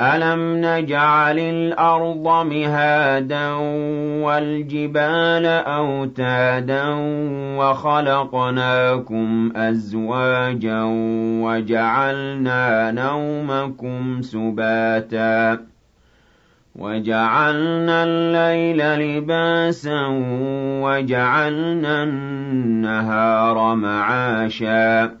أَلَمْ نَجْعَلِ الْأَرْضَ مِهَادًا وَالْجِبَالَ أَوْتَادًا وَخَلَقْنَاكُمْ أَزْوَاجًا وَجَعَلْنَا نَوْمَكُمْ سُبَاتًا وَجَعَلْنَا اللَّيْلَ لِبَاسًا وَجَعَلْنَا النَّهَارَ مَعَاشًا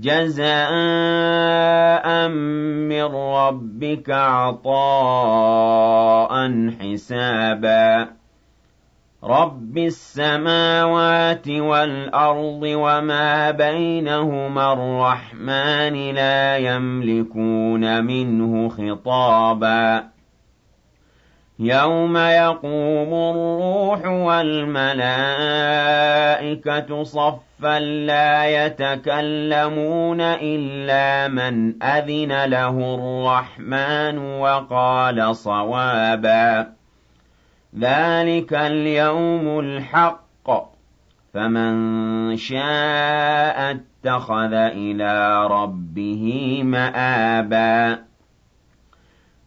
جَزَاءً مِّن رَّبِّكَ عَطَاءً حِسَابًا. رَّبِّ السَّمَاوَاتِ وَالْأَرْضِ وَمَا بَيْنَهُمَا الرَّحْمَٰنِ لَا يَمْلِكُونَ مِنْهُ خِطَابًا. يَوْمَ يَقُومُ الرُّوحُ وَالْمَلَائِكَةُ صَفًّا لَّا يَتَكَلَّمُونَ إِلَّا مَنْ أَذِنَ لَهُ الرَّحْمَٰنُ وَقَالَ صَوَابًا ذَٰلِكَ الْيَوْمُ الْحَقُّ ۖ فَمَن شَاءَ اتَّخَذَ إِلَىٰ رَبِّهِ مَآبًا